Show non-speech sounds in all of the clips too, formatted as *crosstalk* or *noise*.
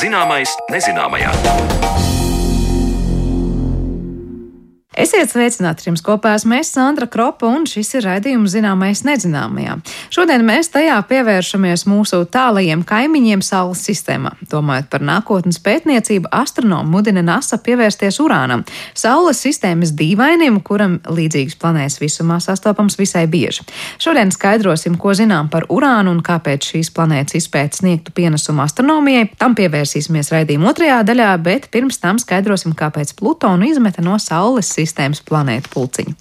Zināmais nezināmajā. Esiet sveicināti jums kopā esmu es, Sandra Kropa, un šis ir raidījums zināmais nezināmajā. Šodien mēs tajā pievēršamies mūsu tālajiem kaimiņiem Saules sistēmā. Domājot par nākotnes pētniecību, astronomi mudina NASA pievērsties urānam, Saules sistēmas dīvainim, kuram līdzīgas planētas visumā sastopams visai bieži. Šodien skaidrosim, ko zinām par urānu un kāpēc šīs planētas izpētes sniegtu pienesumu astronomijai. Tam pievērsīsimies raidījuma otrajā daļā, bet pirms tam skaidrosim, kāpēc Plutonu izmeta no Saules sistēmas sistēmas planētu pulciņu.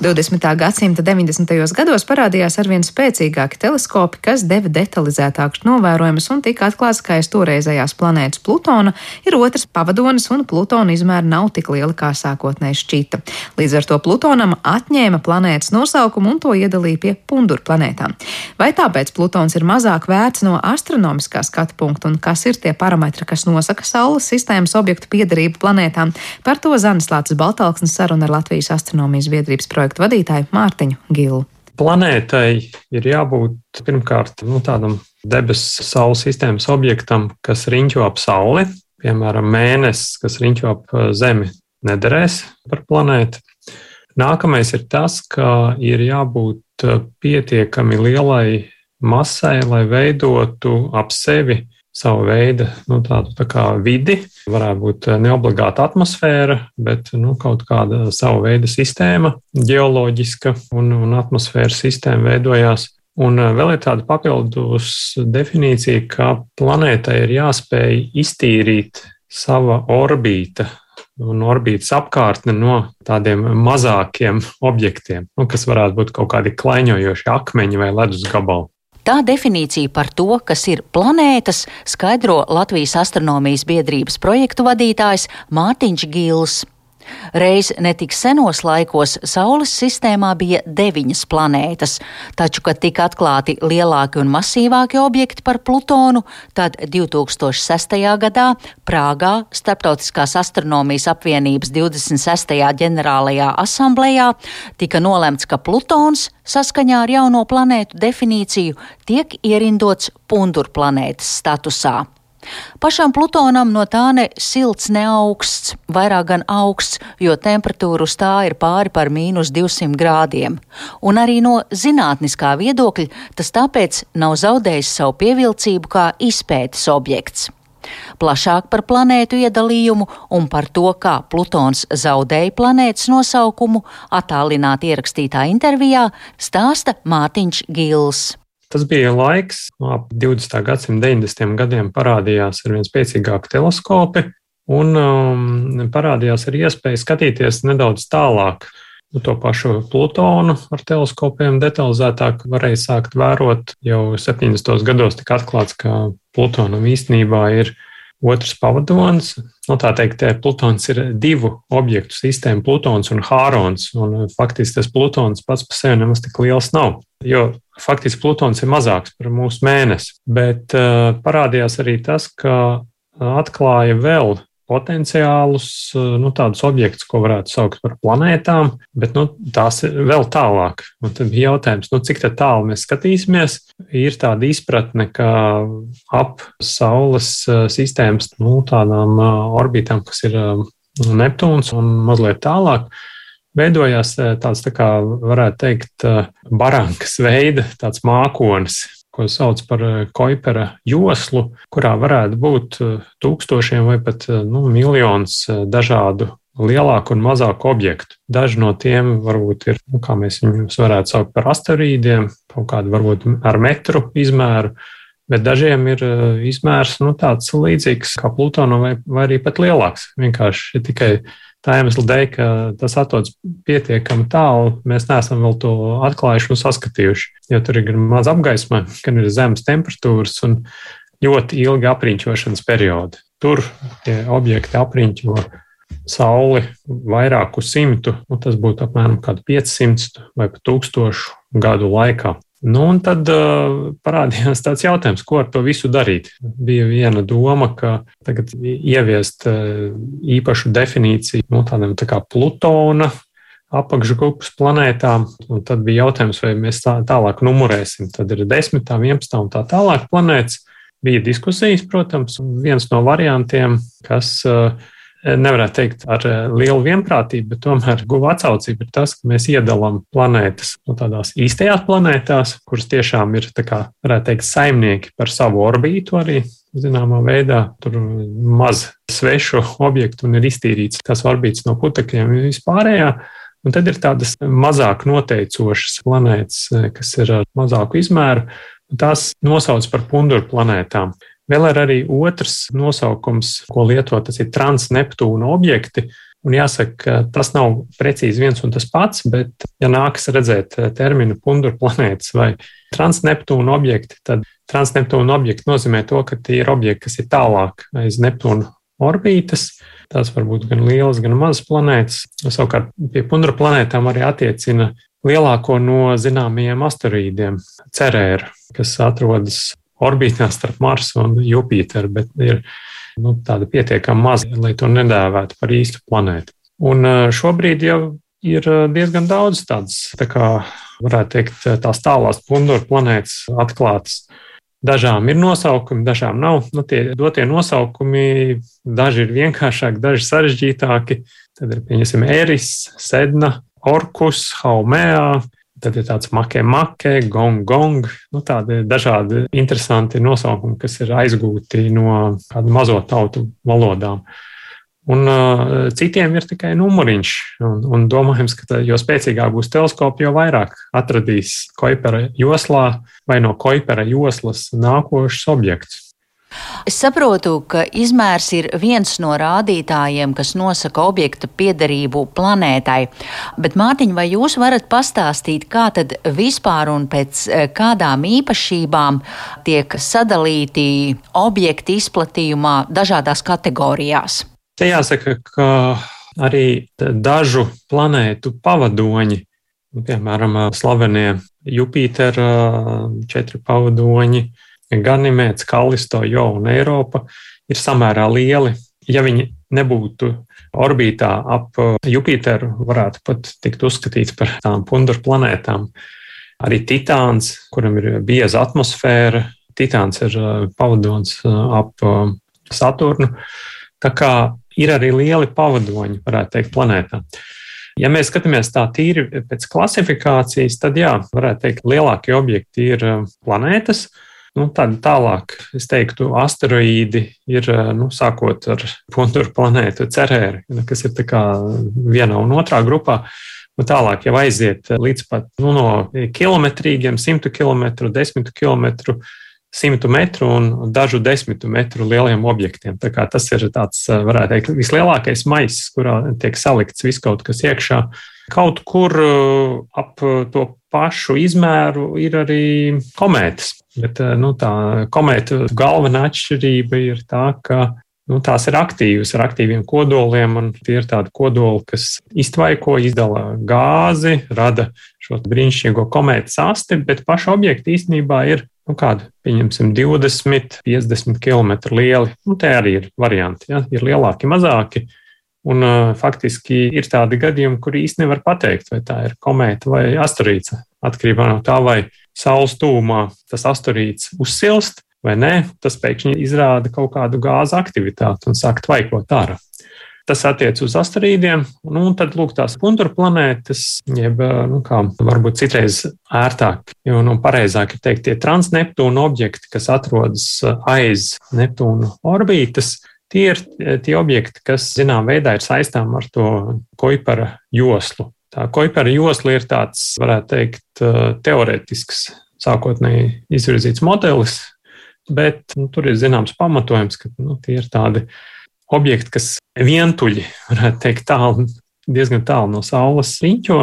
20. gadsimta 90. gados parādījās arvien spēcīgāki teleskopi, kas deva detalizētākus novērojumus un tika atklāts, ka aiz toreizējās planētas Plutona ir otrs pavadonis un Plutona izmēra nav tik liela, kā sākotnēji šķita. Līdz ar to Plutonam atņēma planētas nosaukumu un to iedalīja pie punduru planētām. Vai tāpēc Plutons ir mazāk vērts no astronomiskā skatu punkta un kas ir tie parametri, kas nosaka Saules sistēmas objektu piedarību planētām? Par to Zanis Lācis Baltalksnes saruna ar Latvijas astronomijas biedrības projektu projektu vadītāju Mārtiņu Gilu. Planētai ir jābūt pirmkārt nu, tādam debesu saules sistēmas objektam, kas riņķo ap Sauli. Piemēram, mēnesis, kas riņķo ap uh, Zemi, nederēs par planētu. Nākamais ir tas, ka ir jābūt uh, pietiekami lielai masai, lai veidotu ap sevi savu veidu nu, tādu tā kā vidi. Varētu būt eh, neobligāta atmosfēra, bet nu, kaut kāda sava veida sistēma, geoloģiska un, un atmosfēras sistēma veidojās. Un eh, vēl ir tāda papildus definīcija, ka planētai ir jāspēj iztīrīt sava orbīta un orbītas apkārtne no tādiem mazākiem objektiem, nu, kas varētu būt kaut kādi klaiņojoši akmeņi vai ledus gabali. Tā definīcija par to, kas ir planētas, skaidro Latvijas astronomijas biedrības projektu vadītājs Mārtiņš Gils. Reiz netik senos laikos Saules sistēmā bija deviņas planētas, taču, kad tika atklāti lielāki un masīvāki objekti par Plutonu, tad 2006. gadā Prāgā Starptautiskās astronomijas apvienības 26. ģenerālajā asamblējā tika nolemts, ka Plutons saskaņā ar jauno planētu definīciju tiek ierindots pundurplanētas statusā. Pašam Plutonam no tā ne silts, ne augsts, vairāk gan augsts, jo temperatūra uz tā ir pāri par mīnus 200 grādiem. Un arī no zinātniskā viedokļa tas tāpēc nav zaudējis savu pievilcību kā izpētes objekts. Plašāk par planētu iedalījumu un par to, kā Plutons zaudēja planētas nosaukumu, attālināti ierakstītā intervijā stāsta Mātiņš Gils. Tas bija laiks, no ap 20. gadsimta 90. gadiem parādījās ar vien spēcīgāki teleskopi, un um, parādījās arī iespēja skatīties nedaudz tālāk. Nu, to pašu Plutonu ar teleskopiem detalizētāk varēja sākt vērot. Jau 70. gados tika atklāts, ka Plutonam īstenībā ir otrs pavadonis. Nu, tā teikt, Plutons ir divu objektu sistēma, Plutons un Hārons. Un faktiski tas Plutons pats par sevi nemaz tik liels nav. Jo faktiski Plutons ir mazāks par mūsu mēnesi. Bet uh, parādījās arī tas, ka atklāja vēl potenciālus, nu, tādus objektus, ko varētu saukt par planētām, bet nu, tās ir vēl tālāk. Un tad bija jautājums, nu, cik tālu mēs skatīsimies. Ir tāda izpratne, ka ap Saules sistēmas nu, tādām orbītām, kas ir Neptūns un mazliet tālāk, veidojās tāds, tā kā varētu teikt, barankas veida, mākonis, ko sauc par eh, Koipera joslu, kurā varētu būt eh, tūkstošiem vai pat eh, nu, miljonus dažādu lielāku un mazāku objektu. Daži no tiem varbūt ir, nu, kā mēs viņus varētu saukt par asteroīdiem, kaut kādu varbūt ar metru izmēru, bet dažiem ir izmērs nu, tāds līdzīgs kā Plutonam vai, vai arī pat lielāks. Vienkārši tikai tā iemesla dēļ, ka tas atrodas pietiekami tālu, mēs neesam vēl to atklājuši un saskatījuši. Jo tur ir gan maz apgaisma, gan ir zemes temperatūras un ļoti ilgi apriņķošanas periodi. Tur tie objekti apriņķo Sauli vairāku simtu, nu, tas būtu apmēram 500 vai pat 1000 gadu laikā. Nu, un tad uh, parādījās tāds jautājums, ko ar to visu darīt. Bija viena doma, ka tagad ieviest uh, īpašu definīciju no nu, tādam tā kā Plutona apakšgrupas planētām. Un tad bija jautājums, vai mēs tā, tālāk numurēsim. Tad ir 10, 11 un tā tālāk planētas. Bija diskusijas, protams, un viens no variantiem, kas uh, nevarētu teikt ar eh, lielu vienprātību, bet tomēr guva atsaucība ir tas, ka mēs iedalām planētas no tādās īstajās planētās, kuras tiešām ir, kā varētu teikt, saimnieki par savu orbītu arī. Zināmā veidā tur maz svešu objektu un ir iztīrīts tas orbīts no putekļiem un vispārējā. Un tad ir tādas mazāk noteicošas planētas, eh, kas ir ar mazāku izmēru, tās nosauc par punduru planētām. Vēl ir arī otrs nosaukums, ko lieto, tas ir transneptūna objekti. Un jāsaka, ka tas nav precīzi viens un tas pats, bet, ja nākas redzēt eh, terminu pundura planētas vai transneptūna objekti, tad transneptūna objekti nozīmē to, ka tie ir objekti, kas ir tālāk aiz Neptūna orbītas. Tās var būt gan lielas, gan mazas planētas. Savukārt pie pundura planētām arī attiecina lielāko no zināmajiem asteroīdiem, cerēru, kas atrodas orbītā starp Marsu un Jupiteru, bet ir nu, tāda pietiekami maza, lai to nedēvētu par īstu planētu. Un šobrīd jau ir diezgan daudz tādas, tā kā varētu teikt, tās tālās pundura planētas atklātas. Dažām ir nosaukumi, dažām nav. Nu, tie dotie nosaukumi, daži ir vienkāršāki, daži sarežģītāki. Tad ir, pieņemsim, Eris, Sedna, Orkus, Haumea, Tad ir tāds makē, makē, gong, gong. Nu, tādi dažādi interesanti nosaukumi, kas ir aizgūti no kādu mazo tautu valodām. Un uh, citiem ir tikai numuriņš. Un, un domājams, ka jo spēcīgāk būs teleskopi, jo vairāk atradīs Kuipera joslā vai no Kuipera joslas nākošs objekts. Es saprotu, ka izmērs ir viens no rādītājiem, kas nosaka objekta piederību planētai. Bet, Mārtiņ, vai jūs varat pastāstīt, kā tad vispār un pēc eh, kādām īpašībām tiek sadalīti objekti izplatījumā dažādās kategorijās? Te jāsaka, ka arī dažu planētu pavadoņi, piemēram, slavenie Jupitera četri pavadoņi, Ganimēts, Kalisto, Jo un Eiropa ir samērā lieli. Ja viņi nebūtu orbītā ap uh, Jupiteru, varētu pat tikt uzskatīts par tām punduru planētām. Arī Titāns, kuram ir bieza atmosfēra, Titāns ir uh, pavadonis uh, ap Saturnu. Tā kā ir arī lieli pavadoņi, varētu teikt, planētām. Ja mēs skatāmies tā tīri pēc klasifikācijas, tad jā, varētu teikt, lielākie objekti ir planētas, Nu, tādi tālāk, es teiktu, asteroīdi ir nu, sākot ar Punduru planētu Cerēri, kas ir vienā un otrā grupā. Un tālāk jau aiziet līdz pat nu, no kilometrīgiem, simtu kilometru, desmitu kilometru, simtu metru un dažu desmitu metru lieliem objektiem. Tas ir tāds, varētu teikt, vislielākais maisis, kurā tiek salikts viss kaut kas iekšā. Kaut kur ap to pašu izmēru ir arī komētas. Bet eh, nu, tā komēta galvenā atšķirība ir tā, ka nu, tās ir aktīvas ar aktīviem kodoliem, un tie ir tādi kodoli, kas iztvaiko, izdala gāzi, rada šo brīnišķīgo komētas asti, bet paši objekti īstenībā ir nu, kādi, pieņemsim, 20, 50 km lieli. Nu, tie arī ir varianti. Ja? Ir lielāki, mazāki. Un, uh, faktiski ir tādi gadījumi, kur īstenībā nevar pateikt, vai tā ir komēta vai asteroīds. Atkarībā no tā, vai saules tūmā tas asteroīds uzsilst vai nē, tas pēkšņi izrāda kaut kādu gāzu aktivitāti un sāk tvaikot ārā. Tas attiecas uz asteroīdiem, nu, un tad lūk, tās pundura planētas, jeb nu, kā, varbūt citreiz ērtāk, jo nu, pareizāk ir teikt, tie transneptūna objekti, kas atrodas aiz Neptūna orbītas, tie ir tie objekti, kas zināmā veidā ir saistām ar to Kuipara joslu. Tā Kuipera josla ir tāds, varētu teikt, teorētisks, sākotnēji izvirzīts modelis, bet nu, tur ir zināms pamatojums, ka nu, tie ir tādi objekti, kas vientuļi, varētu teikt, tālu, diezgan tālu no Saules riņķo.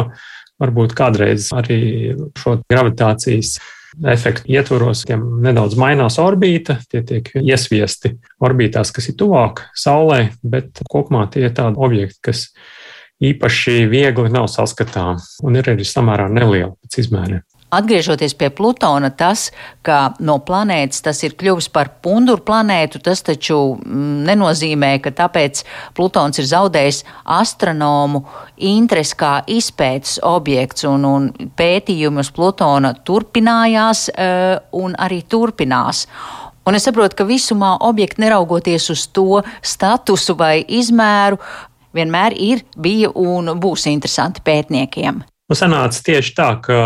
Varbūt kādreiz arī šo gravitācijas efektu ietvaros, tiem nedaudz mainās orbīta, tie tiek iesviesti orbītās, kas ir tuvāk Saulē, bet kopumā tie ir tādi objekti, kas īpaši viegli nav saskatāmi un ir arī samērā nelieli pēc izmēriem. Atgriežoties pie Plutona, tas, ka no planētas tas ir kļuvis par punduru planētu, tas taču mm, nenozīmē, ka tāpēc Plutons ir zaudējis astronomu interesi kā izpētes objekts, un, un pētījumi uz Plutona turpinājās uh, un arī turpinās. Un es saprotu, ka visumā objekti, neraugoties uz to statusu vai izmēru, vienmēr ir, bija un būs interesanti pētniekiem. Nu, sanāca tieši tā, ka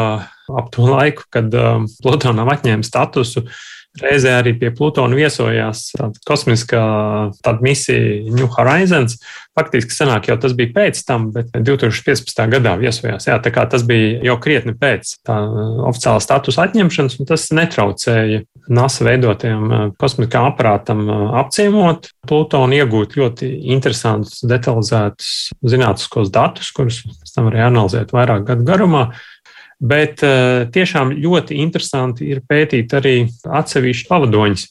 ap to laiku, kad um, Plutonam atņēma statusu, reizē arī pie Plutona viesojās tāda kosmiskā tāda misija New Horizons. Faktiski sanāk, jau tas bija pēc tam, bet 2015. gadā viesojās. Jā, tā kā tas bija jau krietni pēc tā uh, oficiāla statusa atņemšanas, un tas netraucēja NASA veidotajam uh, kosmiskam aparātam uh, apciemot Plutonu, iegūt ļoti interesantus, detalizētus zinātniskos datus, kurus pēc tam arī analizēt vairāk gadu garumā. Bet uh, tiešām ļoti interesanti ir pētīt arī atsevišķu pavadoņus.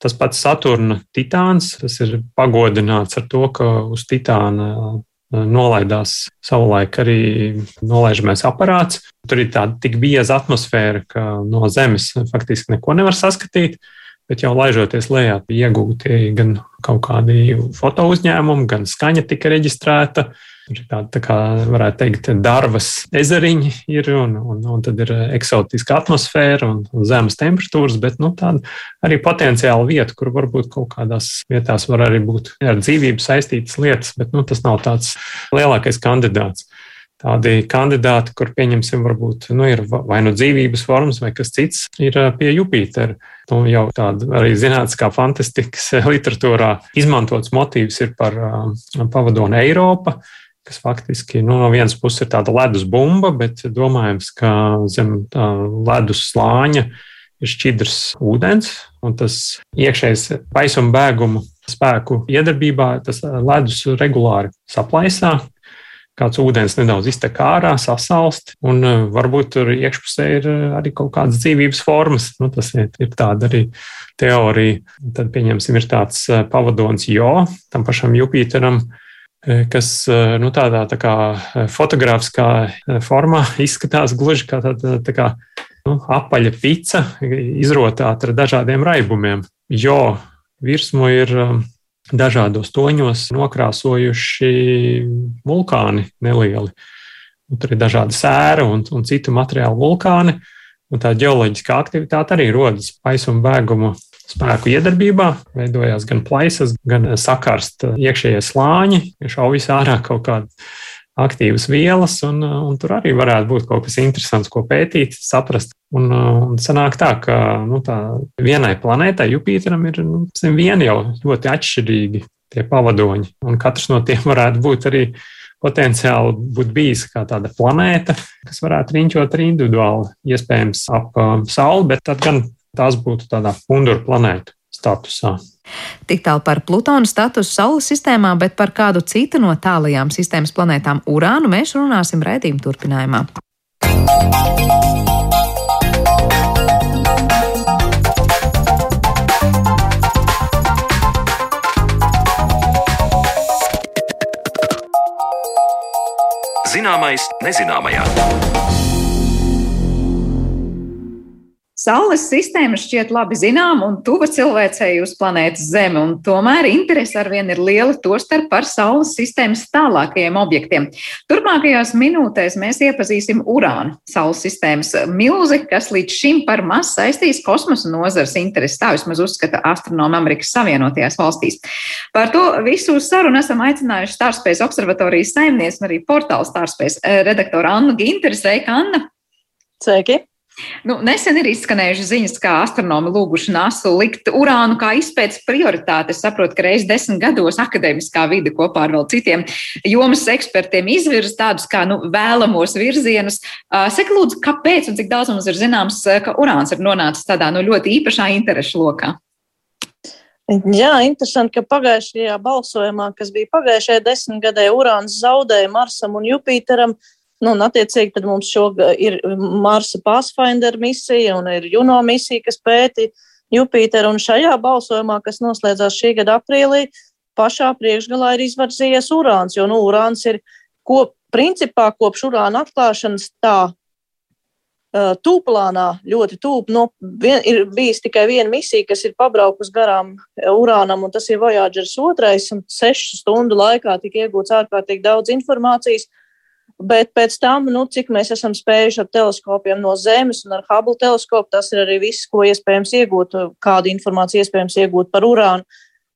Tas pats Saturna Titāns, tas ir pagodināts ar to, ka uz Titāna eh, nolaidās savulaik arī nolaižamais aparāts. Tur ir tāda tik bieza atmosfēra, ka no Zemes faktiski neko nevar saskatīt. Bet jau laižoties lejā, iegūti gan kaut kādi foto uzņēmumi, gan skaņa tika reģistrēta. Uh, ir tāda, tā kā varētu teikt, darbas ezeriņi ir, un, un, un tad ir eksotiska atmosfēra un, un zemes temperatūras, bet nu, tāda arī potenciāla vieta, kur varbūt kaut kādās vietās var arī būt ar dzīvību saistītas lietas, bet nu, tas nav tāds lielākais kandidāts. Tādi kandidāti, kur pieņemsim, varbūt nu, ir vai nu dzīvības formas, vai kas cits, ir pie Jupitera. Nu, jau tāda arī zinātniskā fantastikas literatūrā izmantots motīvs ir par pavadonu Eiropu kas faktiski nu, no vienas puses ir tāda ledus bumba, bet domājams, ka zem ledus slāņa ir šķidrs ūdens, un tas iekšējais paisuma bēgumu spēku iedarbībā tas ledus regulāri saplaisā. Kāds ūdens nedaudz iztek ārā, sasalst, un varbūt tur iekšpusē ir arī kaut kādas dzīvības formas. Nu, tas ir, ir tāda arī teorija. Tad, pieņemsim, ir tāds pavadonis Jo, tam pašam Jupiteram, Eh, kas eh, nu, tādā tā kā eh, fotogrāfiskā formā *laughs* izskatās gluži kā tāda tā kā, nu, apaļa pica, izrotāta ar dažādiem raibumiem. Jo virsmu ir dažādos toņos nokrāsojuši vulkāni nelieli. Un tur ir dažādi sēra un, un citu materiālu vulkāni. Un tā ģeoloģiskā aktivitāte arī rodas paisuma bēguma spēku iedarbībā, veidojās gan plaisas, gan sakarst iekšējie slāņi, šaujas ārā kaut kādas aktīvas vielas, un, un tur arī varētu būt kaut kas interesants, ko pētīt, saprast. Un, un sanāk tā, ka nu, tā vienai planētai, Jupiteram, ir nu, vieni jau ļoti atšķirīgi tie pavadoņi, un katrs no tiem *laughs* varētu būt arī potenciāli būt bijis kā tāda planēta, kas varētu riņķot arī individuāli, iespējams, ap um, Sauli, bet tad gan tās būtu tādā pundura planētu statusā. Tik tālu par Plutona statusu Saules sistēmā, bet par kādu citu no tālajām sistēmas planētām Urānu mēs runāsim raidījuma turpinājumā. Zināmais nezināmajā. Saules sistēma šķiet labi zināma un tuva cilvēcei uz planētas Zeme, un tomēr interese arvien ir liela, tostarp par Saules sistēmas tālākajiem objektiem. Turpmākajās minūtēs mēs iepazīsim urānu, Saules sistēmas milzi, kas līdz šim par maz saistīs kosmosa nozars interesi. Tā vismaz uzskata astronomi Amerikas Savienotajās valstīs. Par to visu sarunu esam aicinājuši Starspējas observatorijas saimnieks un arī portāla Starspējas redaktora Annu Ginteru. Sveika, Anna! Sveiki! Nu, nesen ir izskanējušas ziņas, kā astronomi lūguši NASA likt urānu kā izpētes prioritāti. Es saprotu, ka reizes desmit gados akadēmiskā vide kopā ar vēl citiem jomas ekspertiem izvirza tādus kā nu, vēlamos virzienus. Saka, lūdzu, kāpēc un cik daudz mums ir zināms, ka urāns ir nonācis tādā nu, ļoti īpašā interešu lokā? Jā, interesanti, ka pagājušajā balsojumā, kas bija pagājušajā desmitgadē, urāns zaudēja Marsam un Jupiteram. Uh, Nu, un, attiecīgi, tad mums šogad ir Marsa Pathfinder misija un ir Juno misija, kas pēti Jupiteru. Un šajā balsojumā, kas noslēdzās šī gada aprīlī, pašā priekšgalā ir izvarzījies urāns, jo nu, urāns ir kop, principā kopš urāna atklāšanas tā tūplānā ļoti tūp. No, vien, ir bijis tikai viena misija, kas ir pabraukusi garām urānam, un tas ir Voyager 2. un sešu stundu laikā tika iegūts ārkārtīgi daudz informācijas. Bet pēc tam, nu, cik mēs esam spējuši ar teleskopiem no Zemes un ar Hubble teleskopu, tas ir arī viss, ko iespējams iegūt, kādu informāciju iespējams iegūt par urānu.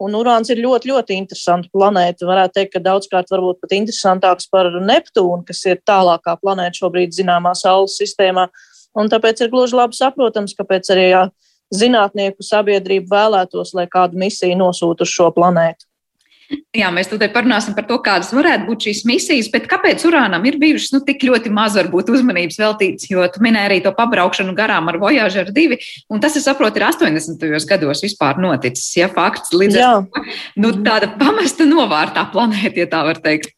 Un urāns ir ļoti, ļoti interesanta planēta. Varētu teikt, ka daudzkārt varbūt pat interesantāks par Neptūnu, kas ir tālākā planēta šobrīd zināmā Saules sistēmā. Un tāpēc ir gluži labi saprotams, kāpēc arī jā, zinātnieku sabiedrība vēlētos, lai kādu misiju nosūtu uz šo planētu. Jā, mēs tūlīt parunāsim par to, kādas varētu būt šīs misijas, bet kāpēc urānam ir bijušas nu, tik ļoti maz varbūt uzmanības veltīts, jo tu minēji arī to pabraukšanu garām ar Voyager 2, un tas, es saprotu, ir 80. gados vispār noticis, ja fakts līdz ar to, nu, tāda pamesta novārtā planēta, ja tā var teikt.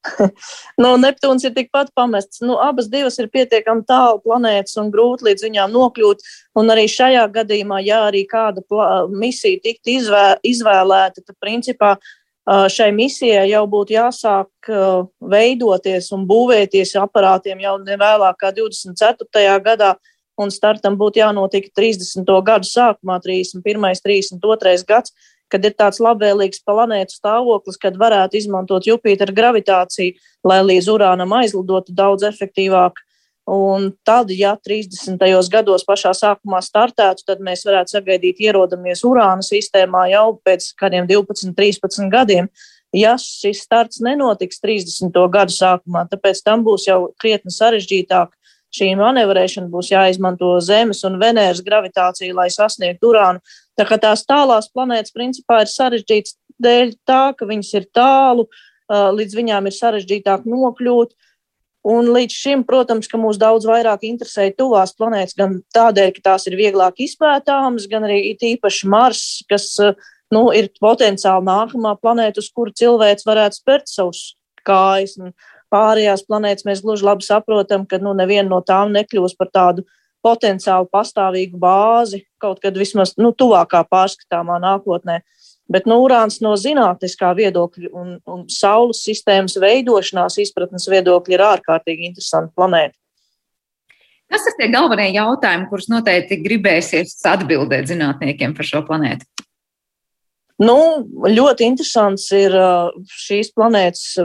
*laughs* nu, Neptūns ir tikpat pamests. Nu, abas divas ir pietiekami tālu planētas un grūti līdz viņām nokļūt. Un arī šajā gadījumā, ja arī kāda misija tiktu izvē, izvēlēta, tad principā šai misijai jau būtu jāsāk veidoties un būvēties aparātiem jau nevēlāk kā 24. gadā. Un startam būtu jānotiek 30. gadu sākumā, 31. un 32. gads kad ir tāds labvēlīgs planētu stāvoklis, kad varētu izmantot Jupitera gravitāciju, lai līdz urānam aizlidotu daudz efektīvāk. Un tad, ja 30. gados pašā sākumā startētu, tad mēs varētu sagaidīt ierodamies urāna sistēmā jau pēc kādiem 12, 13 gadiem. Ja šis starts nenotiks 30. gadu sākumā, tāpēc tam būs jau krietni sarežģītāk šī manevrēšana būs jāizmanto Zemes un Venēras gravitācija, lai sasniegtu urānu. Tā kā tās tālās planētas principā ir sarežģītas dēļ tā, ka viņas ir tālu, līdz viņām ir sarežģītāk nokļūt. Un līdz šim, protams, ka mūs daudz vairāk interesē tuvās planētas, gan tādēļ, ka tās ir vieglāk izpētāmas, gan arī īpaši Mars, kas nu, ir potenciāli nākamā planēta, uz kuru cilvēks varētu spērt savus kājas. Un, pārējās planētas mēs gluži labi saprotam, ka nu, neviena no tām nekļūs par tādu potenciāli pastāvīgu bāzi kaut kad vismaz nu, tuvākā pārskatāmā nākotnē. Bet nu, urāns no zinātniskā viedokļa un, un Saules sistēmas veidošanās izpratnes viedokļa ir ārkārtīgi interesanta planēta. Kas ir tie galvenie jautājumi, kurus noteikti gribēsies atbildēt zinātniekiem par šo planētu? Nu, ļoti interesants ir šīs planētas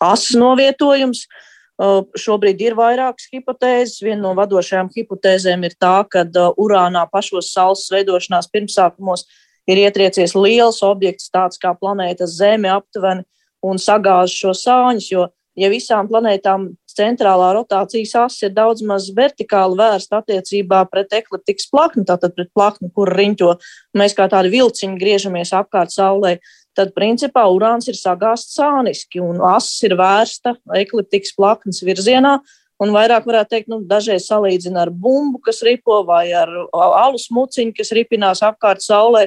asas novietojums. Šobrīd ir vairākas hipotēzes. Viena no vadošajām hipotēzēm ir tā, ka urānā pašos saules veidošanās pirmsākumos ir ietriecies liels objekts, tāds kā planēta Zeme aptuveni, un sagāž šo sāņus. Jo, ja visām planētām centrālā rotācijas asa ir daudz maz vertikāli vērsta attiecībā pret ekliptikas plakni, tātad pret plakni, kur riņķo, mēs kā tādi vilciņi griežamies apkārt Saulē, tad principā urāns ir sagāzts sāniski un ass ir vērsta ekliptikas plaknes virzienā. Un vairāk varētu teikt, nu, dažreiz salīdzina ar bumbu, kas ripo, vai ar alus muciņu, kas ripinās apkārt Saulē.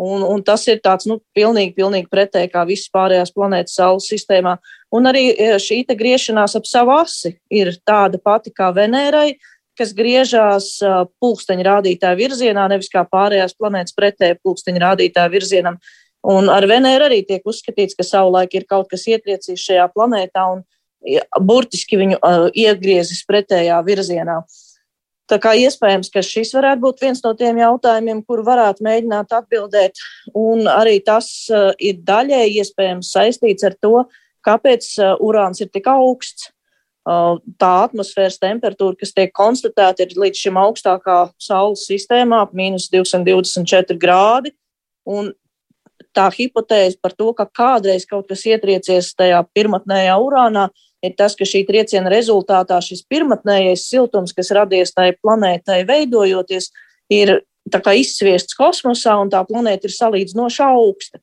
Un, un tas ir tāds, nu, pilnīgi, pilnīgi pretēji kā visas pārējās planētas Saules sistēmā. Un arī e, šī griešanās ap savu asi ir tāda pati kā Venērai, kas griežās e, pulksteņa rādītāja virzienā, nevis kā pārējās planētas pretēji pulksteņa rādītāja virzienam. Un ar Venēru arī tiek uzskatīts, ka savulaik ir kaut kas ietriecis šajā planētā un burtiski viņu uh, iegriezis pretējā virzienā. Tā kā iespējams, ka šis varētu būt viens no tiem jautājumiem, kur varētu mēģināt atbildēt. Un arī tas uh, ir daļēji iespējams saistīts ar to, kāpēc uh, urāns ir tik augsts. Tā atmosfēras temperatūra, kas tiek konstatēta, ir līdz šim augstākā Saules sistēmā, ap mīnus 224 grādi. Un tā hipotēze par to, ka kādreiz kaut kas ietriecies tajā pirmotnējā urānā, ir tas, ka šī trieciena rezultātā šis pirmotnējais siltums, kas radies tai planētai veidojoties, ir izsviests kosmosā, un tā planēta ir salīdzinoši augsta.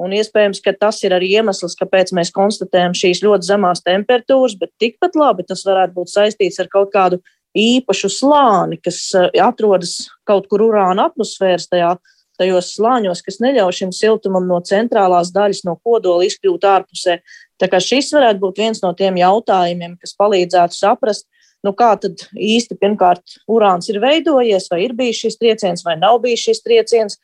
Un iespējams, ka tas ir arī iemesls, kāpēc mēs konstatējam šīs ļoti zemās temperatūras, bet tikpat labi tas varētu būt saistīts ar kaut kādu īpašu slāni, kas eh, atrodas kaut kur urāna atmosfēras tajā tajos slāņos, kas neļauj šim siltumam no centrālās daļas, no kodola izkļūt ārpusē. Tā kā šis varētu būt viens no tiem jautājumiem, kas palīdzētu saprast, nu kā tad īsti pirmkārt urāns ir veidojies, vai ir bijis šis trieciens, vai nav bijis šis trieciens.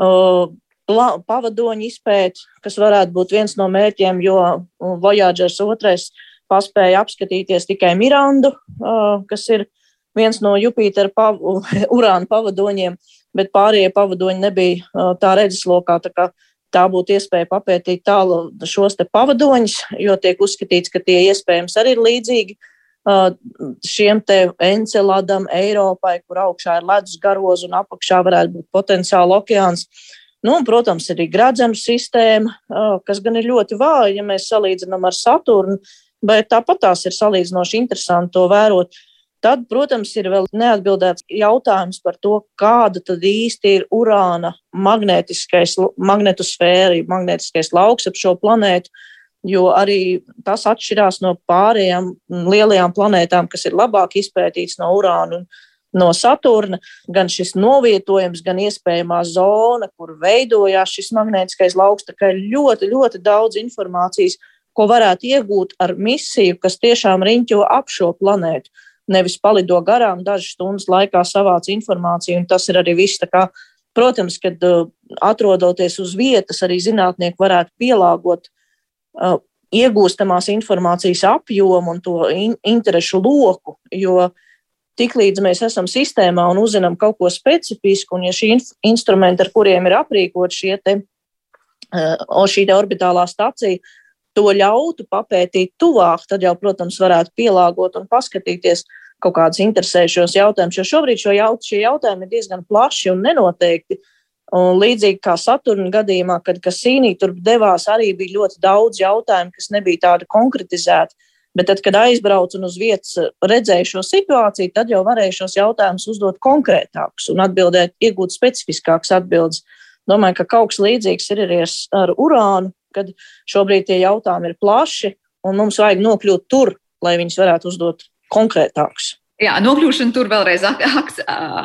Uh, pavadoņu izpēti, kas varētu būt viens no mērķiem, jo Voyagers otrais paspēja apskatīties tikai Mirandu, uh, kas ir viens no Jupitera pav *laughs* urāna pavadoņiem, bet pārējie pavadoņi nebija tā redzeslokā. Tā, tā būtu iespēja papētīt tālu šos pavadoņus, jo tiek uzskatīts, ka tie iespējams arī ir līdzīgi šiem te Enceladam, Eiropai, kur augšā ir ledus garoz un apakšā varētu būt potenciāli okeāns. Nu, un, protams, arī gradzenu sistēma, kas gan ir ļoti vāja, ja mēs salīdzinām ar Saturnu, bet tāpat tās ir salīdzinoši interesanti to vērot. Tad, protams, ir vēl neatbildēts jautājums par to, kāda tad īsti ir urāna magnetiskais, magnetosfēra, magnetiskais lauks ap šo planētu, jo arī tas atšķirās no pārējām lielajām planētām, kas ir labāk izpētīts no urāna un no Saturna. Gan šis novietojums, gan iespējamā zona, kur veidojās šis magnētiskais lauks, tā kā ir ļoti, ļoti daudz informācijas, ko varētu iegūt ar misiju, kas tiešām riņķo ap šo planētu. Nevis palido garām, dažas stundas laikā savāc informāciju, un tas ir arī viss. Protams, kad uh, atrodoties uz vietas, arī zinātnieki varētu pielāgot uh, iegūstamās informācijas apjomu un to in interešu loku, jo tiklīdz mēs esam sistēmā un uzzinām kaut ko specifisku, un ja šī in instrumenti, ar kuriem ir aprīkot šie te, uh, šī te orbitālā stacija, to ļautu papētīt tuvāk, tad jau, protams, varētu pielāgot un paskatīties kaut kādus interesējušos jautājumus. Jo šobrīd šo jaut, šie jautājumi ir diezgan plaši un nenoteikti. Un līdzīgi kā Saturna gadījumā, kad Kasīnī tur devās, arī bija ļoti daudz jautājumu, kas nebija tādi konkretizēti. Bet tad, kad aizbraucu un uz vietas redzēju šo situāciju, tad jau varēju šos jautājumus uzdot konkrētākus un atbildēt, iegūt specifiskākas atbildes. Domāju, ka kaut kas līdzīgs ir arī ar urānu, kad šobrīd tie jautājumi ir plaši, un mums vajag nokļūt tur, lai viņus varētu uzdot konkrētākus. Jā, nokļūšana tur vēlreiz ak ak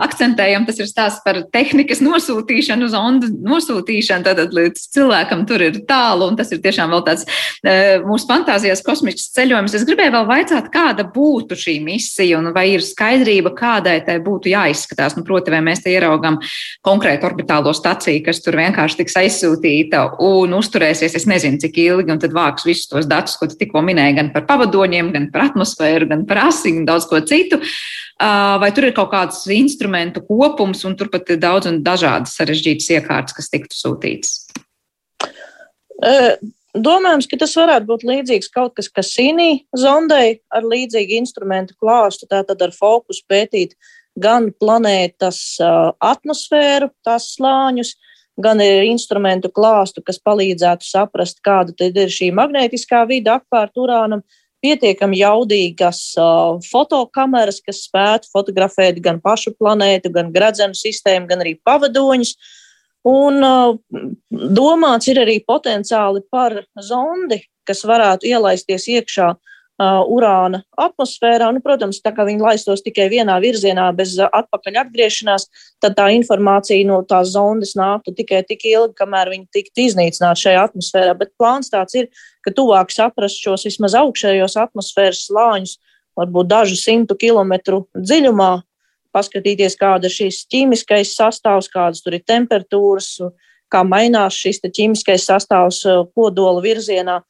akcentējam. Tas ir stāsts par tehnikas nosūtīšanu, zondu nosūtīšanu. Tad līdz cilvēkam tur ir tālu, un tas ir tiešām vēl tāds e, mūsu fantāzijas kosmisks ceļojums. Es gribēju vēl vaicāt, kāda būtu šī misija, un vai ir skaidrība, kādai tai būtu jāizskatās. Nu, proti, vai mēs te ieraugam konkrētu orbitālo staciju, kas tur vienkārši tiks aizsūtīta un uzturēsies, es nezinu, cik ilgi, un tad vāks visus tos datus, ko tu tikko minēji, gan par pavadoņiem, gan par atmosfēru, gan par asiņu, daudz ko citu. Vai tur ir kaut kāds instrumentu kopums, un turpat ir daudz un dažādas sarežģītas iekārtas, kas tiktu sūtītas? Domājams, ka tas varētu būt līdzīgs kaut kas, kas Sīnī zondei ar līdzīgu instrumentu klāstu, tātad ar fokusu pētīt gan planētas atmosfēru, tās slāņus, gan ir instrumentu klāstu, kas palīdzētu saprast, kāda ir šī magnētiskā vide apkārt urānam, pietiekami jaudīgas uh, fotokameras, kas spētu fotografēt gan pašu planētu, gan gradzenu sistēmu, gan arī pavadoņus. Un uh, domāts ir arī potenciāli par zondi, kas varētu ielaisties iekšā uh, urāna atmosfērā. Nu, protams, tā kā viņi laistos tikai vienā virzienā bez atpakaļ atgriešanās, tad tā informācija no tās zondes nāktu tikai tik ilgi, kamēr viņi tiktu iznīcināti šajā atmosfērā. Bet plāns tāds ir, ka tuvāk saprast šos vismaz augšējos atmosfēras slāņus, varbūt dažu simtu kilometru dziļumā, paskatīties, kāda ir šīs ķīmiskais sastāvs, kādas tur ir temperatūras, kā mainās šis ķīmiskais sastāvs kodola virzienā.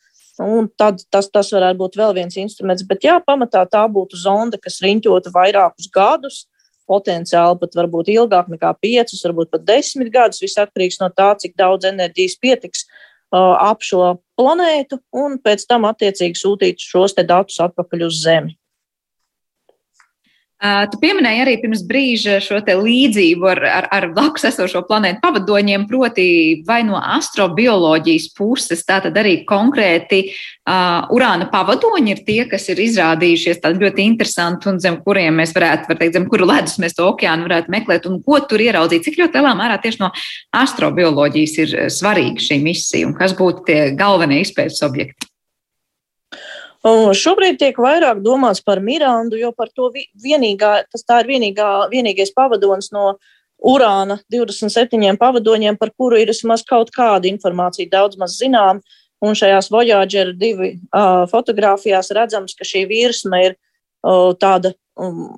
Un tad tas, tas varētu būt vēl viens instruments. Bet, jā, pamatā tā būtu zonda, kas riņķotu vairākus gadus, potenciāli pat varbūt ilgāk nekā piecus, varbūt pat desmit gadus. Viss atkarīgs no tā, cik daudz enerģijas pietiks uh, ap šo planētu, un pēc tam attiecīgi sūtīt šos datus atpakaļ uz Zemi. Tu pieminēji arī pirms brīža šo līdzību ar, ar, ar blakus esošo planētu pavadoņiem, proti, vai no astrobioloģijas puses, tā tad arī konkrēti uh, urāna pavadoņi ir tie, kas ir izrādījušies tādi ļoti interesanti un zem kuriem mēs varētu, var teikt, zem kuru ledus mēs to okeānu varētu meklēt un ko tur ieraudzīt. Cik ļoti lielā mērā tieši no astrobioloģijas ir svarīga šī misija un kas būtu tie galvenie izpētes objekti? Un šobrīd tiek vairāk domāts par Mirandu, jo par to vienīgā, tas tā ir vienīgā, vienīgais pavadonis no urāna 27 pavadoņiem, par kuru ir vismaz kaut kāda informācija daudz maz zinām. Un šajās Voyager divi uh, fotografijās redzams, ka šī virsma ir uh, tāda um,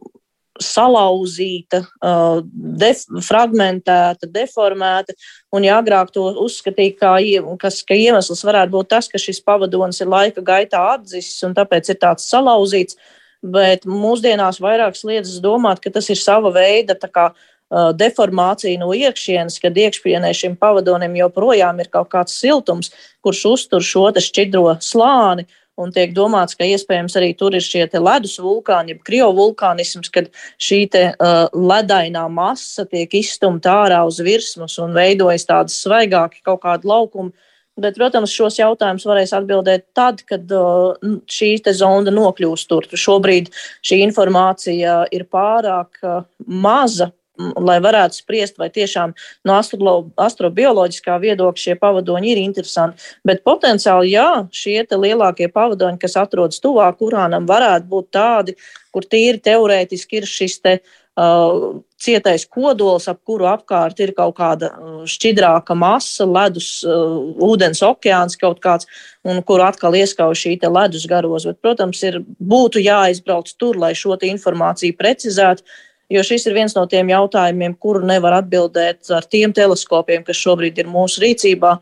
salauzīta, uh, def, fragmentēta, deformēta. Un, ja agrāk to uzskatīja, kā, kas, ka iemesls varētu būt tas, ka šis pavadonis ir laika gaitā atdzisis un tāpēc ir tāds salauzīts, bet mūsdienās vairāk sliedzas domāt, ka tas ir sava veida kā, uh, deformācija no iekšienes, kad iekšpienē šim pavadonim joprojām ir kaut kāds siltums, kurš uztur šo šķidro slāni un tiek domāts, ka iespējams arī tur ir šie ledus vulkāni, jeb kriovulkānisms, kad šī te, uh, ledainā masa tiek izstumta ārā uz virsmas un veidojas tādas svaigāki kaut kādi laukumi. Bet, protams, šos jautājumus varēs atbildēt tad, kad uh, šī zonda nokļūs tur. Šobrīd šī informācija ir pārāk uh, maza lai varētu spriest, vai tiešām no astro, astrobioloģiskā viedokļa šie pavadoņi ir interesanti. Bet potenciāli, jā, šie lielākie pavadoņi, kas atrodas tuvāk urānam, varētu būt tādi, kur tīri teorētiski ir šis te. Uh, cietais kodols, ap kuru apkārt ir kaut kāda uh, šķidrāka masa, ledus, uh, ūdens okeāns kaut kāds, un kur atkal ieskauj šī ledus garoza. Protams, ir, būtu jāizbrauc tur, lai šo informāciju precizētu, jo šis ir viens no tiem jautājumiem, kuru nevar atbildēt ar tiem teleskopiem, kas šobrīd ir mūsu rīcībā,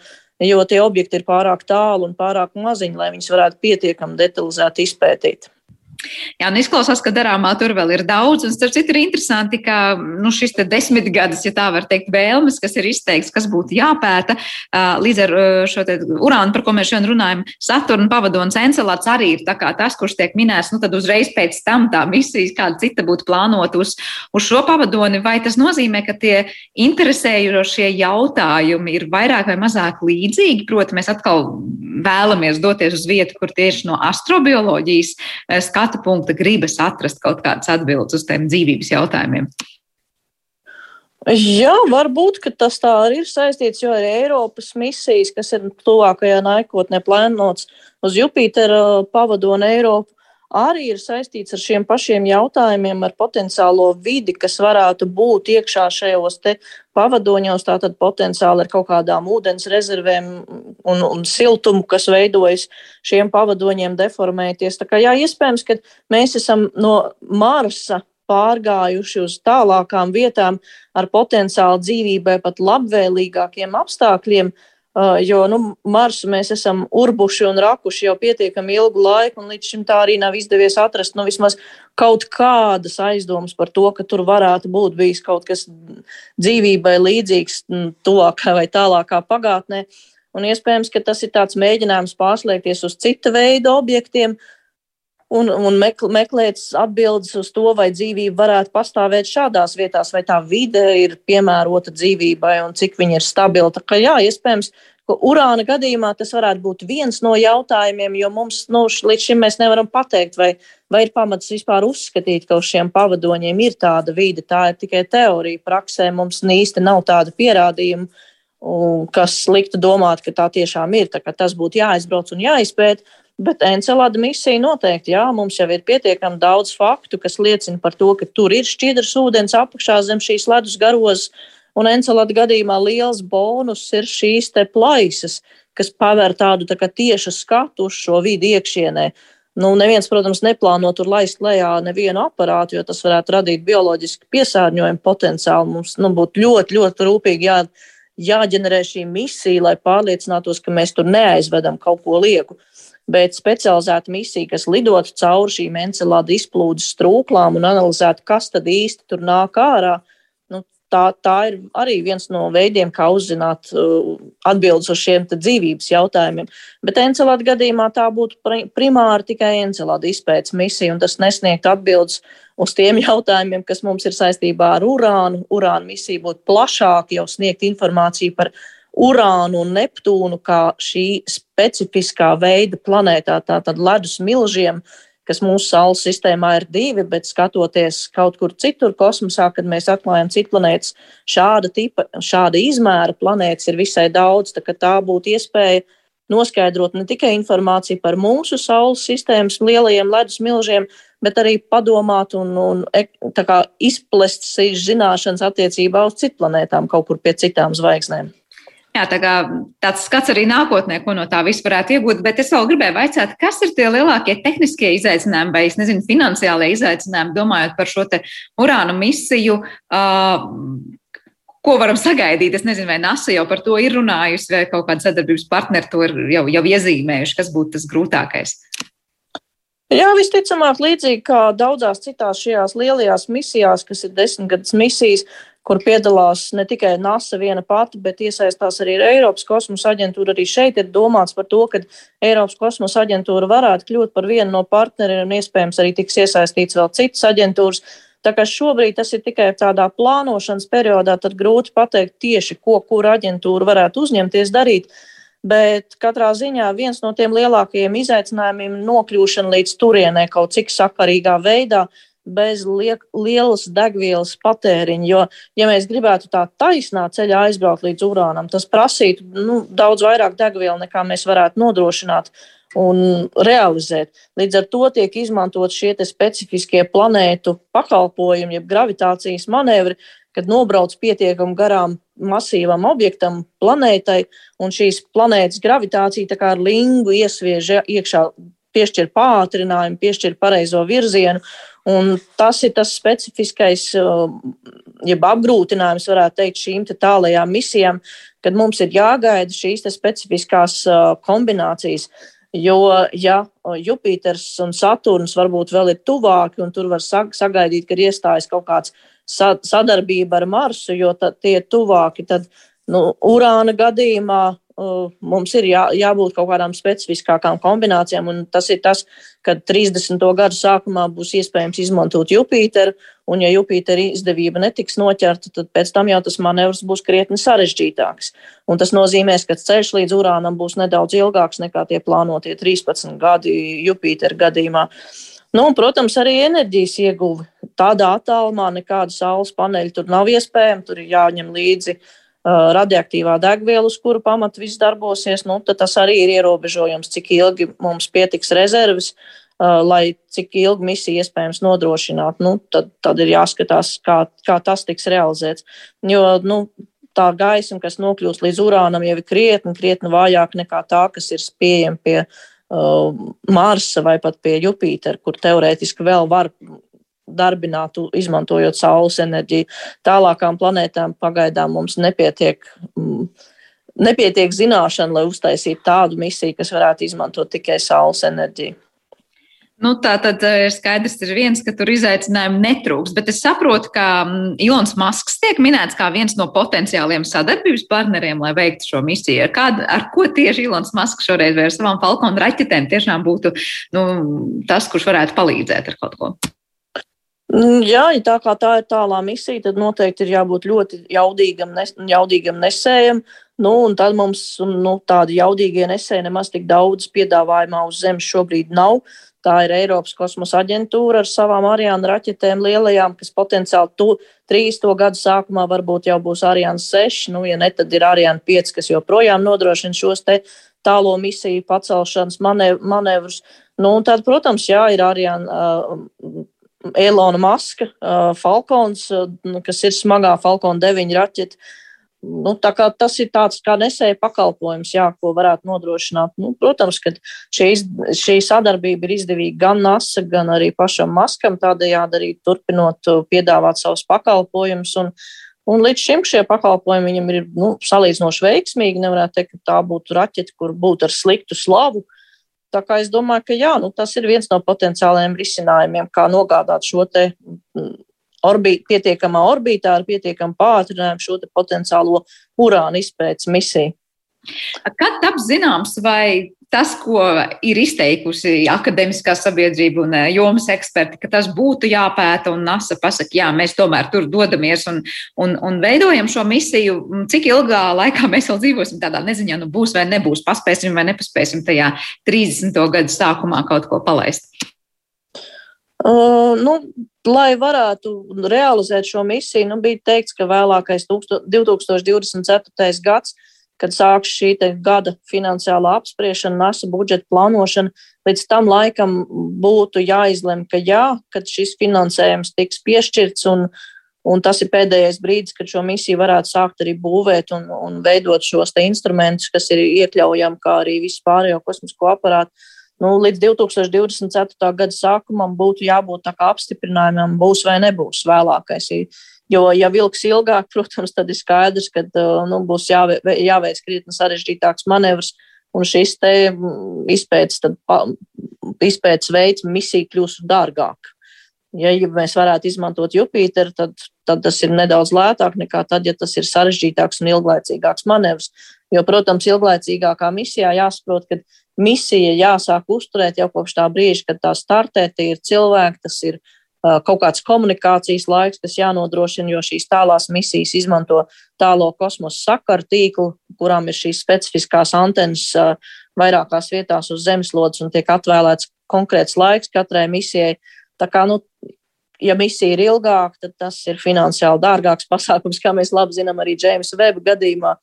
jo tie objekti ir pārāk tālu un pārāk maziņi, lai viņus varētu pietiekami detalizēti izpētīt. Jā, un izklausās, ka darāmā tur vēl ir daudz. Un starp citu ir interesanti, ka nu, šis desmitgadus, ja tā var teikt, vēlmes, kas ir izteikts, kas būtu jāpēta, līdz ar šo urānu, par ko mēs šodien runājam, Saturna pavadonis Encelāts arī ir tas, kurš tiek minēts, nu tad uzreiz pēc tam tā misijas, kāda cita būtu plānota uz, uz šo pavadoni. Vai tas nozīmē, ka tie interesējošie jautājumi ir vairāk vai mazāk līdzīgi? Proti, mēs atkal vēlamies doties uz vietu, kur tieši no astrobioloģijas skatu skatu punkta gribas atrast kaut kādas atbildes uz tiem dzīvības jautājumiem? Jā, varbūt tas tā arī ir saistīts, jo arī Eiropas misijas, kas ir tuvākajā nākotnē plānotas uz Jupitera pavadonu Eiropu, arī ir saistīts ar šiem pašiem jautājumiem, ar potenciālo vidi, kas varētu būt iekšā šajos pavadoņos, tātad potenciāli ar kaut kādām ūdens rezervēm un, un siltumu, kas veidojas šiem pavadoņiem deformēties. Tā kā jā, iespējams, ka mēs esam no Marsa pārgājuši uz tālākām vietām ar potenciāli dzīvībai pat labvēlīgākiem apstākļiem, uh, jo nu, Marsu mēs esam urbuši un rakuši jau pietiekami ilgu laiku, un līdz šim tā arī nav izdevies atrast nu, vismaz kaut kādas aizdomas par to, ka tur varētu būt bijis kaut kas dzīvībai līdzīgs mm, tuvākā vai tālākā pagātnē. Un iespējams, ka tas ir tāds mēģinājums pārslēgties uz cita veida objektiem, un, un meklēt atbildes uz to, vai dzīvība varētu pastāvēt šādās vietās, vai tā vide ir piemērota dzīvībai un cik viņa ir stabila. Tā kā jā, iespējams, ka urāna gadījumā tas varētu būt viens no jautājumiem, jo mums nu, līdz šim mēs nevaram pateikt, vai, vai ir pamats vispār uzskatīt, ka uz šiem pavadoņiem ir tāda vide. Tā ir tikai teorija. Praksē mums īsti nav tāda pierādījuma. Kas liktu domāt, ka tā tiešām ir. Tā tas būtu jāizbrauc un jāizpēta. Bet Encelāda misija noteikti, jā, mums jau ir pietiekami daudz faktu, kas liecina par to, ka tur ir šķidrs ūdens apakšā zem šīs ledus garozes. Un Encelāda gadījumā liels bonus ir šīs te plaisas, kas paver tādu tā tiešu skatu uz šo vidi iekšienē. Nu, neviens, protams, neplāno tur laist lejā nevienu aparātu, jo tas varētu radīt bioloģisku piesārņojumu potenciālu. Mums nu, būtu ļoti, ļoti rūpīgi jā, jāģenerē šī misija, lai pārliecinātos, ka mēs tur neaizvedam kaut ko lieku bet specializēta misija, kas lidotu cauri šīm encelāda izplūdes strūklām un analizētu, kas tad īsti tur nāk ārā. Nu, tā, tā ir arī viens no veidiem, kā uzzināt uh, atbildes uz šiem dzīvības jautājumiem. Bet encelāda gadījumā tā būtu primāri tikai encelāda izpētes misija, un tas nesniegt atbildes uz tiem *laughs* jautājumiem, kas mums ir saistībā ar urānu. Urāna misija būtu plašāka, jau sniegt informāciju par Urānu un Neptūnu kā šī specifiskā veida planētā, tātad ledus milžiem, kas mūsu Saules sistēmā ir divi, bet skatoties kaut kur citur kosmosā, kad mēs atklājam citu planētas, šāda tipa, šāda izmēra planētas ir visai daudz, tā, tā būtu iespēja noskaidrot ne tikai informāciju par mūsu Saules sistēmas lielajiem ledus milžiem, bet arī padomāt un, un izplest šīs zināšanas attiecībā uz citu planētām, kaut kur pie citām zvaigznēm. Jā, tā kā tāds skats arī nākotnē, ko no tā viss varētu iegūt, bet es vēl gribēju vaicāt, kas ir tie lielākie tehniskie izaicinājumi vai, es nezinu, finansiālie izaicinājumi, domājot par šo te urānu misiju. Uh, Ko varam sagaidīt? Es nezinu, vai NASA jau par to ir runājusi, vai kaut kāda sadarbības partneri to ir jau, jau iezīmējuši, kas būtu tas grūtākais. Jā, visticamāk, līdzīgi kā daudzās citās šajās lielajās misijās, kas ir desmitgades misijas, kur piedalās ne tikai NASA viena pati, bet iesaistās arī Eiropas kosmosa aģentūra. Arī šeit ir domāts par to, ka Eiropas kosmosa aģentūra varētu kļūt par vienu no partneriem un iespējams arī tiks iesaistīts vēl citas aģentūras. Tā kā šobrīd tas ir tikai tādā plānošanas periodā, tad grūti pateikt tieši, ko kura aģentūra varētu uzņemties darīt. Bet katrā ziņā viens no tiem lielākajiem izaicinājumiem ir nokļūšana līdz turienei kaut cik sakarīgā veidā, bez liek, lielas degvielas patēriņa. Jo, ja mēs gribētu tā taisnā ceļā aizbraukt līdz urānam, tas prasītu nu, daudz vairāk degvielu, nekā mēs varētu nodrošināt un realizēt. Līdz ar to tiek izmantot šie specifiskie planētu pakalpojumi, jeb gravitācijas manevri, kad nobrauc pietiekami garām masīvam objektam, planētai, un šīs planētas gravitācija ar lingu iesviež iekšā, piešķir pātrinājumu, piešķir pareizo virzienu. Un tas ir tas specifiskais, jeb apgrūtinājums, varētu teikt, šīm tālajām misijām, kad mums ir jāgaida šīs specifiskās kombinācijas. Jo, ja Jupiters un Saturns varbūt vēl ir tuvāki, un tur var sagaidīt, ka iestājas kaut kāds sadarbība ar Marsu, jo tie ir tuvāki, tad nu, Urāna gadījumā uh, mums ir jā, jābūt kaut kādām specifiskākām kombinācijām, tas ir tas, ka 30. gadu sākumā būs iespējams izmantot Jupiteru, un ja Jupitera izdevība netiks noķerta, tad pēc tam jau tas manevrs būs krietni sarežģītāks. Un tas nozīmēs, ka ceļš līdz Urānam būs nedaudz ilgāks nekā tie plānotie 13 gadi Jupitera gadījumā. Nu, un, protams, arī enerģijas ieguve. Tādā attālumā nekāda saules paneļa tur nav iespējama. Tur ir jāņem līdzi uh, radioaktīvā degviela, uz kuru pamata viss darbosies, nu, tad tas arī ir ierobežojums, cik ilgi mums pietiks rezerves, lai cik ilgi misija iespējams nodrošināt. Nu, tad, tad ir jāskatās, kā, kā tas tiks realizēts. Jo, nu, tā gaisma, kas nokļūst līdz urānam, jau ir krietni, krietni vājāka nekā tā, kas ir pieejama pie uh, Marsa vai pat pie Jupitera, kur teorētiski vēl var darbinātu, izmantojot saules enerģiju. Tālākām planētām pagaidām mums nepietiek. Mm, Nepietiek zināšana, lai uztaisītu tādu misiju, kas varētu izmantot tikai saules enerģiju. Nu, tā tad ir skaidrs, ir viens, ka tur izaicinājumi netrūks, bet es saprotu, ka Ilons Masks tiek minēts kā viens no potenciāliem sadarbības partneriem, lai veiktu šo misiju. Kād, ar ko tieši Ilons Masks šoreiz ar savām Falkonu raķetēm tiešām būtu nu, tas, kurš varētu palīdzēt ar kaut ko? Mm, jā, ja tā kā tā ir tālā misija, tad noteikti ir jābūt ļoti jaudīgam, nes, jaudīgam nesējam. Nu, tad mums nu, tādi jaudīgie nesēji nemaz tik daudz piedāvājumā uz Zemes šobrīd nav. Tā ir Eiropas kosmosa aģentūra ar savām Ariāna raķetēm lielajām, kas potenciāli tu, trīs to gadu sākumā varbūt jau būs Ariāna 6, nu, ja ne, tad ir Ariāna 5, kas joprojām nodrošina šos tālo misiju pacelšanas manev manevrus. Nu, tad, protams, jā, ir Ariāna uh, Elona Maska, uh, Falkons, uh, kas ir smagā Falkona 9 raķete. Nu, tas ir tāds kā nesēja pakalpojums, jā, ko varētu nodrošināt. Nu, protams, ka šī, šī sadarbība ir izdevīga gan NASA, gan arī pašam Maskam, tādējādi arī turpinot piedāvāt savus pakalpojumus. Un, un līdz šim šie pakalpojumi viņam ir nu, salīdzinoši veiksmīgi. Nevarētu teikt, ka tā būtu raķete, kur būtu ar sliktu slavu. Tā kā es domāju, ka jā, nu, tas ir viens no potenciālajiem risinājumiem, kā nogādāt šo te mm, orbīt, pietiekamā orbītā ar pietiekamu pātrinājumu šo potenciālo urāna izpētes misiju. Kad taps zināms, vai tas, ko ir izteikusi akadēmiskā sabiedrība un eh, jomas eksperti, ka tas būtu jāpēta un NASA pasaka, jā, mēs tomēr tur dodamies un, un, un veidojam šo misiju, cik ilgā laikā mēs vēl dzīvosim tādā neziņā, nu būs vai nebūs, paspēsim vai nepaspēsim tajā 30. gadu sākumā kaut ko palaist. Uh, nu, lai varētu realizēt šo misiju, nu, bija teikts, ka vēlākais 2024. gads kad sāks šī gada finansiālā apspriešana, NASA budžeta plānošana, līdz tam laikam būtu jāizlem, ka jā, kad šis finansējums tiks piešķirts un, un tas ir pēdējais brīdis, kad šo misiju varētu sākt arī būvēt un, un veidot šos instrumentus, kas ir iekļaujami, kā arī visu pārējo kosmisko aparātu. Nu, līdz 2024. gada sākumam būtu jābūt apstiprinājumam, būs vai nebūs vēlākais. Jo, ja vilks ilgāk, *laughs* protams, tad ir skaidrs, ka uh, nu, būs jāve, jāveic krietni sarežģītāks manevrs, un šis te mm, izpētes izpētes veids misija kļūst dārgāk. Ja, ja mēs varētu izmantot Jupiteru, tad, tad tas ir nedaudz lētāk nekā tad, ja tas ir sarežģītāks un ilglaicīgāks manevrs. Jo, protams, ilglaicīgākā misijā jāsaprot, ka misija jāsāk uzturēt jau kopš tā brīža, kad tā startē, tie ir cilvēki, tas ir uh, kaut kāds komunikācijas laiks, kas jānodrošina, jo šīs tālās misijas izmanto tālo kosmosa sakaru tīklu, kurām ir šīs specifiskās antenas vairākās vietās uz zemeslodes un tiek atvēlēts konkrēts laiks katrai misijai. Tā kā, nu, ja misija ir ilgāka, tad tas ir finansiāli dārgāks *laughs* pasākums, kā mēs labi zinām arī Džeimsa Veba gadījumā.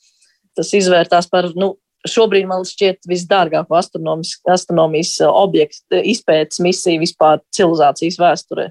Tas izvērtās par nu, šobrīd man šķiet visdārgāko astronomijas objektu izpētes misiju vispār civilizācijas vēsturē.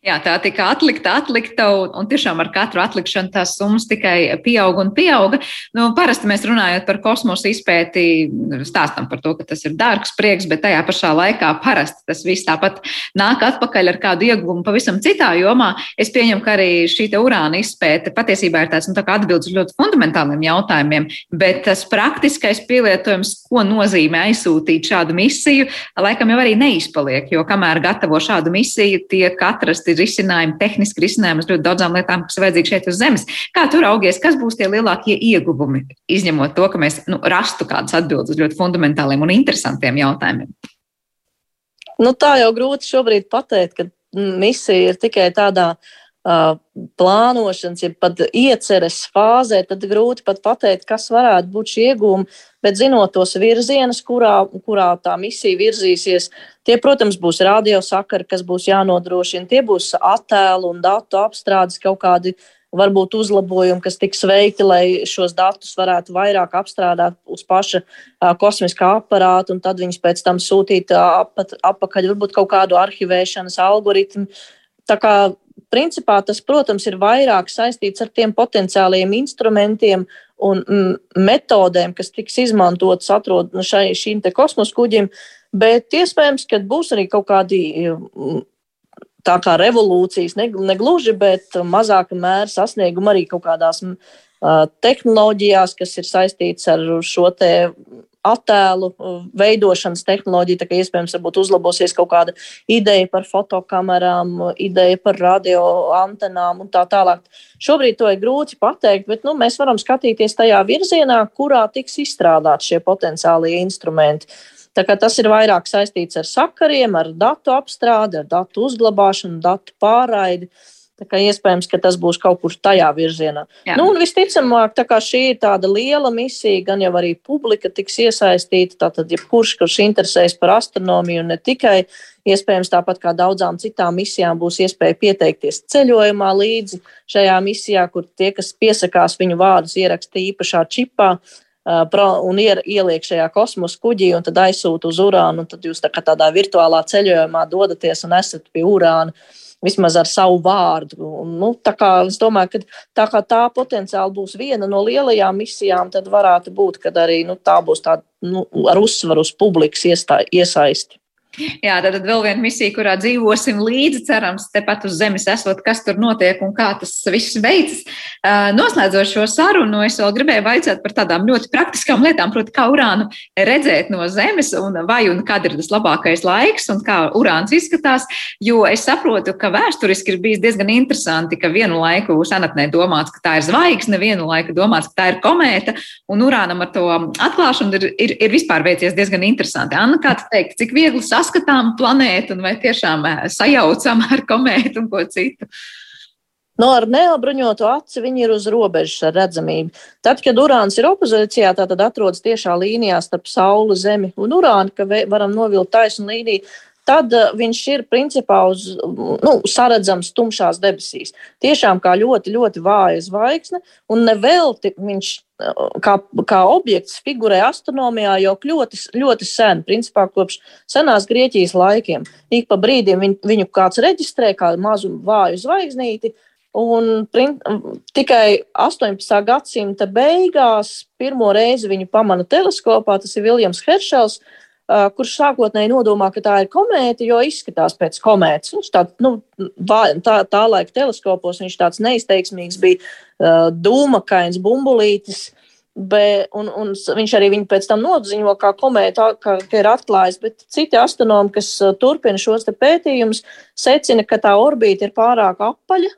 Jā, tā tika atlikta, atlikta, un, un tiešām ar katru atlikšanu tās summas tikai pieauga un pieauga. Nu, parasti mēs runājot par kosmosa izpēti, stāstam par to, ka tas ir dārgs prieks, bet tajā pašā laikā parasti tas viss tāpat nāk atpakaļ ar kādu ieguvumu pavisam citā jomā. Es pieņemu, ka arī šī urāna izpēte patiesībā ir tāds nu, tā atbildes ļoti fundamentāliem jautājumiem, bet tas praktiskais pielietojums, ko nozīmē aizsūtīt šādu misiju, laikam jau arī neizpaliek, jo kamēr gatavo šādu misiju, tiek atrasti ir risinājumi, tehniski risinājumi uz ļoti daudzām lietām, kas vajadzīgi šeit uz Zemes. Kā tur augies, kas būs tie lielākie ieguvumi, izņemot to, ka mēs nu, rastu kādas atbildes uz ļoti fundamentāliem un interesantiem jautājumiem? Nu, tā jau grūti šobrīd pateikt, ka misija ir tikai tādā uh, plānošanas, ja pat ieceres fāzē, tad grūti pat pateikt, kas varētu būt šie iegūmi. Bet zinot tos virzienus, kurā, kurā tā misija virzīsies, tie, protams, būs radiosakari, kas būs jānodrošina, tie būs attēlu un datu apstrādes kaut kādi varbūt uzlabojumi, kas tiks veikti, lai šos datus varētu vairāk apstrādāt uz paša uh, kosmiskā aparāta, un tad viņus pēc tam sūtīt uh, atpakaļ, varbūt kaut kādu arhivēšanas algoritmu. Tā kā principā tas, protams, ir vairāk saistīts ar tiem potenciāliem instrumentiem un mm, metodēm, kas tiks izmantotas atrod nu, šai, šīm te kosmosa kuģim, bet iespējams, ka būs arī kaut kādi mm, tā kā revolūcijas, ne, ne gluži, bet mazāka mēra sasnieguma arī kaut kādās uh, tehnoloģijās, kas ir saistīts ar šo te attēlu veidošanas tehnoloģiju, tā kā iespējams uzlabosies kaut kāda ideja par fotokamerām, ideja par radio antenām un tā tālāk. Šobrīd to ir grūti pateikt, bet nu, mēs varam skatīties tajā virzienā, kurā tiks izstrādāti šie potenciālie instrumenti. Tas ir vairāk saistīts ar sakariem, ar datu apstrādi, ar datu uzglabāšanu, datu pārraidi. Uh, iespējams, ka tas būs kaut kur tajā virzienā. Jā. Nu, visticamāk, šī ir tāda liela misija, gan jau arī publika tiks iesaistīta. Tātad, jebkurš, kurš interesēs par astronomiju, un ne tikai, iespējams, tāpat kā daudzām citām misijām, būs iespēja pieteikties ceļojumā līdzi šajā misijā, kur tie, kas piesakās viņu vārdus, ieraksta īpašā čipā. Un ieliek šajā kosmosa kuģī, un tad aizsūta uz urānu. Tad jūs tā tādā virtuālā ceļojumā dodaties un esat pie urāna. Uh, vismaz ar savu vārdu. Un, nu, tā kā es domāju, ka tā, tā potenciāli būs viena no lielajām misijām, tad varētu būt, ka arī nu, tā būs tāda nu, ar uzsvaru uz publikas iesaisti. Jā, tad vēl viena misija, kurā dzīvosim līdzi, cerams, tepat uz Zemes esot, kas tur notiek un kā tas viss beidzas. Noslēdzot šo sarunu, es vēl gribēju vaicāt par tādām ļoti praktiskām lietām, proti, kā urānu redzēt no Zemes un vai un kad ir tas labākais laiks un kā urāns izskatās, jo es saprotu, ka vēsturiski ir bijis diezgan interesanti, ka vienu laiku senatnē domāts, ka tā ir zvaigzne, vienu laiku domāts, ka tā ir komēta, un urānam ar to atklāšanu ir, ir, ir vispār veicies diezgan interesanti. Anna, kā tu teikt, cik viegli sasniegt? Saskatām planētu vai tiešām sajaucam ar komētu un ko citu. No nu, ar neapbruņotu aci viņi ir uz robežas ar redzamību. Tad, kad urāns ir opozīcijā, tad atrodas tiešā līnijā starp Sauli, Zemi un urānu, ka varam novilkt taisnu līniju tad viņš ir principā uz nu, saredzams tumšās debesīs. Tiešām kā ļoti, ļoti vāja zvaigzne, un nevelti viņš kā, kā objekts figurē astronomijā jau ļoti, ļoti sen, principā kopš senās Grieķijas laikiem. Ik pa brīdim viņu, viņu kāds reģistrē kā mazu vāju zvaigznīti. Un prin, tikai 18. gadsimta beigās pirmo reizi viņu pamana teleskopā. Tas ir Viljams Heršels, kurš sākotnēji nodomā, ka tā ir komēta, jo izskatās pēc komētas. Viņš tāds, nu, tā, tā laika teleskopos viņš tāds neizteiksmīgs bija, dūmakains bumbulītis. Be, un, un viņš arī viņu pēc tam nodziņo, kā komēta, ka, ka ir atklājis. Bet citi astronomi, kas uh, turpina šos pētījumus, secina, ka tā orbīta ir pārāk apaļa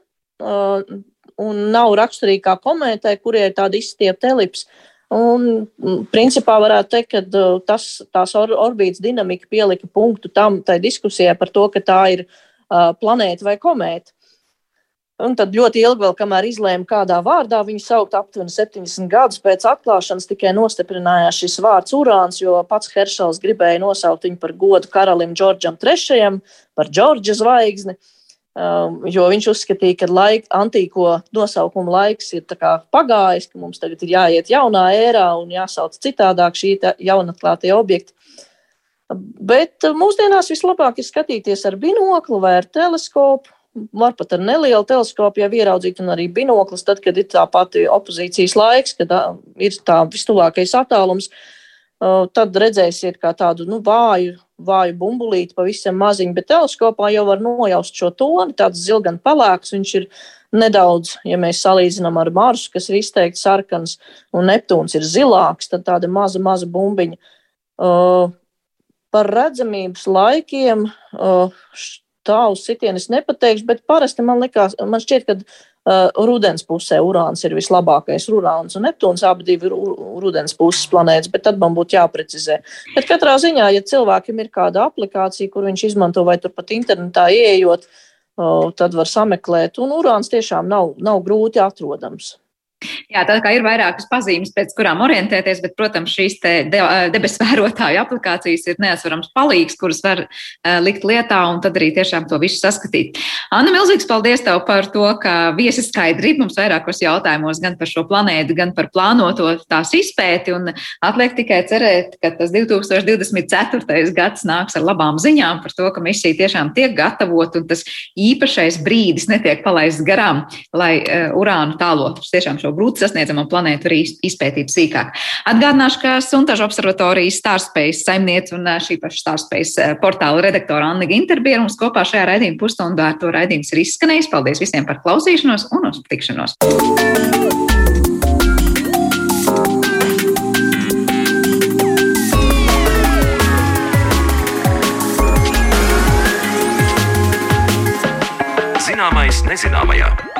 un nav raksturīga kā komētai, kurie ir tāda izstiepta elipse. Un, principā, varētu teikt, ka uh, tas, tās or, orbītas dinamika pielika punktu tam diskusijai par to, ka tā ir uh, planēta vai komēta. Un tad ļoti ilgi, vēl, kamēr izlēma, kādā vārdā viņu saukt, aptuveni 70 gadus pēc atklāšanas, tikai nostiprinājās šis vārds urāns, jo pats Heršels gribēja nosaukt viņu par godu karalim Džordžam III, par Džordža zvaigzni. Um, jo viņš uzskatīja, ka laik, antīko nosaukumu laiks ir pagājis, ka mums tagad ir jāiet jaunā ērā un jāsauc citādāk šī jaunatklātie objekti. Bet mūsdienās vislabāk ir skatīties ar binoklu vai ar teleskopu var pat ar nelielu teleskopu jau ieraudzīt, un arī binoklis, tad, kad ir tā pati opozīcijas laiks, kad ir tā vistuvākais attālums, tad redzēsiet kā tādu nu, vāju, vāju bumbulīti, pavisam maziņu, bet teleskopā jau var nojaust šo toni, tāds zilgan pelēks, viņš ir nedaudz, ja mēs salīdzinām ar Marsu, kas ir izteikti sarkans, un Neptūns ir zilāks, tad tāda maza, maza bumbiņa. Uh, par redzamības laikiem uh, tā uz sitienes nepateikšu, bet parasti man likās, man šķiet, ka uh, rudens pusē urāns ir vislabākais. Urāns un Neptūns abi divi ir rudens puses planētas, bet tad man būtu jāprecizē. Bet katrā ziņā, ja cilvēkam ir kāda aplikācija, kur viņš izmanto vai turpat internetā ieejot, uh, tad var sameklēt, un urāns tiešām nav, nav grūti atrodams. Jā, tā kā ir vairākas pazīmes, pēc kurām orientēties, bet, protams, šīs debesu vērotāju aplikācijas ir neatsverams palīgs, kuras var uh, likt lietā un tad arī tiešām to visu saskatīt. Anna, milzīgs paldies tev par to, ka viesi skaidri mums vairākos jautājumos gan par šo planētu, gan par plānoto tās izpēti, un atliek tikai cerēt, ka tas 2024. gads nāks ar labām ziņām par to, ka misija tiešām tiek gatavot un tas īpašais brīdis netiek palaists garām, lai uh, urānu tālotus tiešām šo grūti sasniedzamo planētu arī izpētīt sīkāk. Atgādināšu, ka Suntažu observatorijas Starspace saimniece un šī paša Starspace portāla redaktora Anna Ginterbiera mums kopā šajā raidījuma pusstundā ar to raidījums ir izskanējis. Paldies visiem par klausīšanos un uz tikšanos! Zināmais nezināmajā.